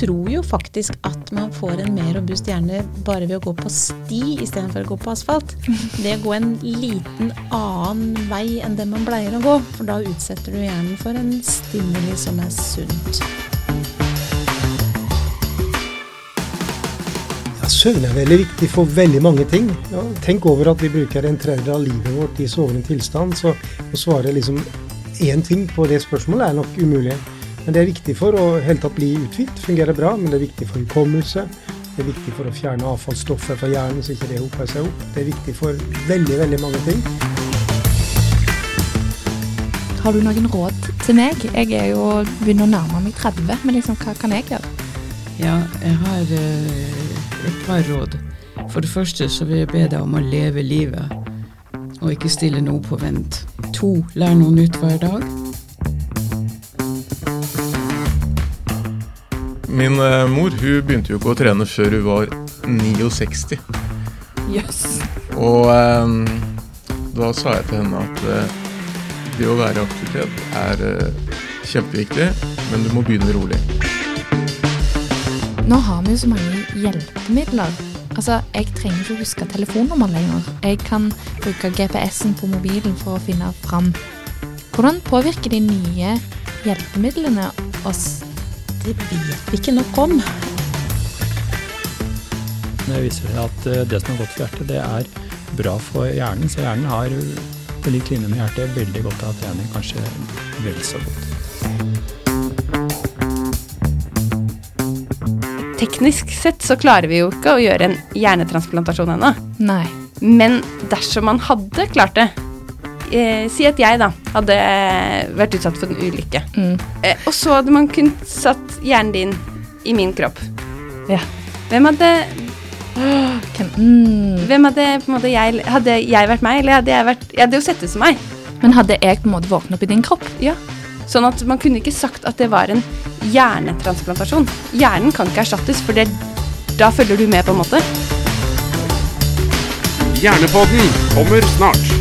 tror jo faktisk at man får en mer robust hjerne bare ved å gå på sti istedenfor å gå på asfalt. Det å gå en liten annen vei enn det man pleier å gå. For da utsetter du hjernen for en stimuli som er sunt. Søvn er veldig viktig for veldig mange ting. Ja, tenk over at vi bruker en tredjedel av livet vårt i sovende tilstand. Så å svare liksom én ting på det spørsmålet er nok umulig. Men det er viktig for å helt tatt bli uthvilt, fungerer bra. Men det er viktig for hukommelse. Det er viktig for å fjerne avfallsstoffer fra hjernen så ikke det hoper seg opp. Det er viktig for veldig, veldig mange ting. Har du noen råd til meg? Jeg er jo begynner å nærme meg 30, men liksom, hva kan jeg gjøre? Ja, jeg har uh, et par råd. For det første så vil jeg be deg om å leve livet, og ikke stille noe på vent. To, lær noe nytt hver dag. Min uh, mor hun begynte jo ikke å trene før hun var 69. Yes. Og um, da sa jeg til henne at uh, det å være i aktivitet er kjempeviktig, men du må begynne rolig. Nå har vi jo så mange hjelpemidler. Altså, Jeg trenger ikke å huske telefonnummer lenger. Jeg kan bruke GPS-en på mobilen for å finne fram. Hvordan påvirker de nye hjelpemidlene oss? Det vet vi ikke nok om. Det viser at eh, det som er godt for hjertet, det er bra for hjernen. Så hjernen har på lik linje med hjertet veldig godt av trening, kanskje vel så godt. teknisk sett så klarer vi jo ikke å gjøre en hjernetransplantasjon ennå. Nei. Men dersom man hadde klart det eh, Si at jeg da hadde vært utsatt for en ulykke. Mm. Eh, og så hadde man kunnet satt hjernen din i min kropp. Ja. Hvem hadde mm. Hvem hadde på en måte jeg Hadde jeg vært meg, eller hadde jeg vært Jeg hadde jo sett ut som meg. Men hadde jeg på en måte våknet opp i din kropp? Ja. Sånn at man kunne ikke sagt at det var en hjernetransplantasjon. Hjernen kan ikke erstattes, for det, da følger du med, på en måte. Hjernepodden kommer snart.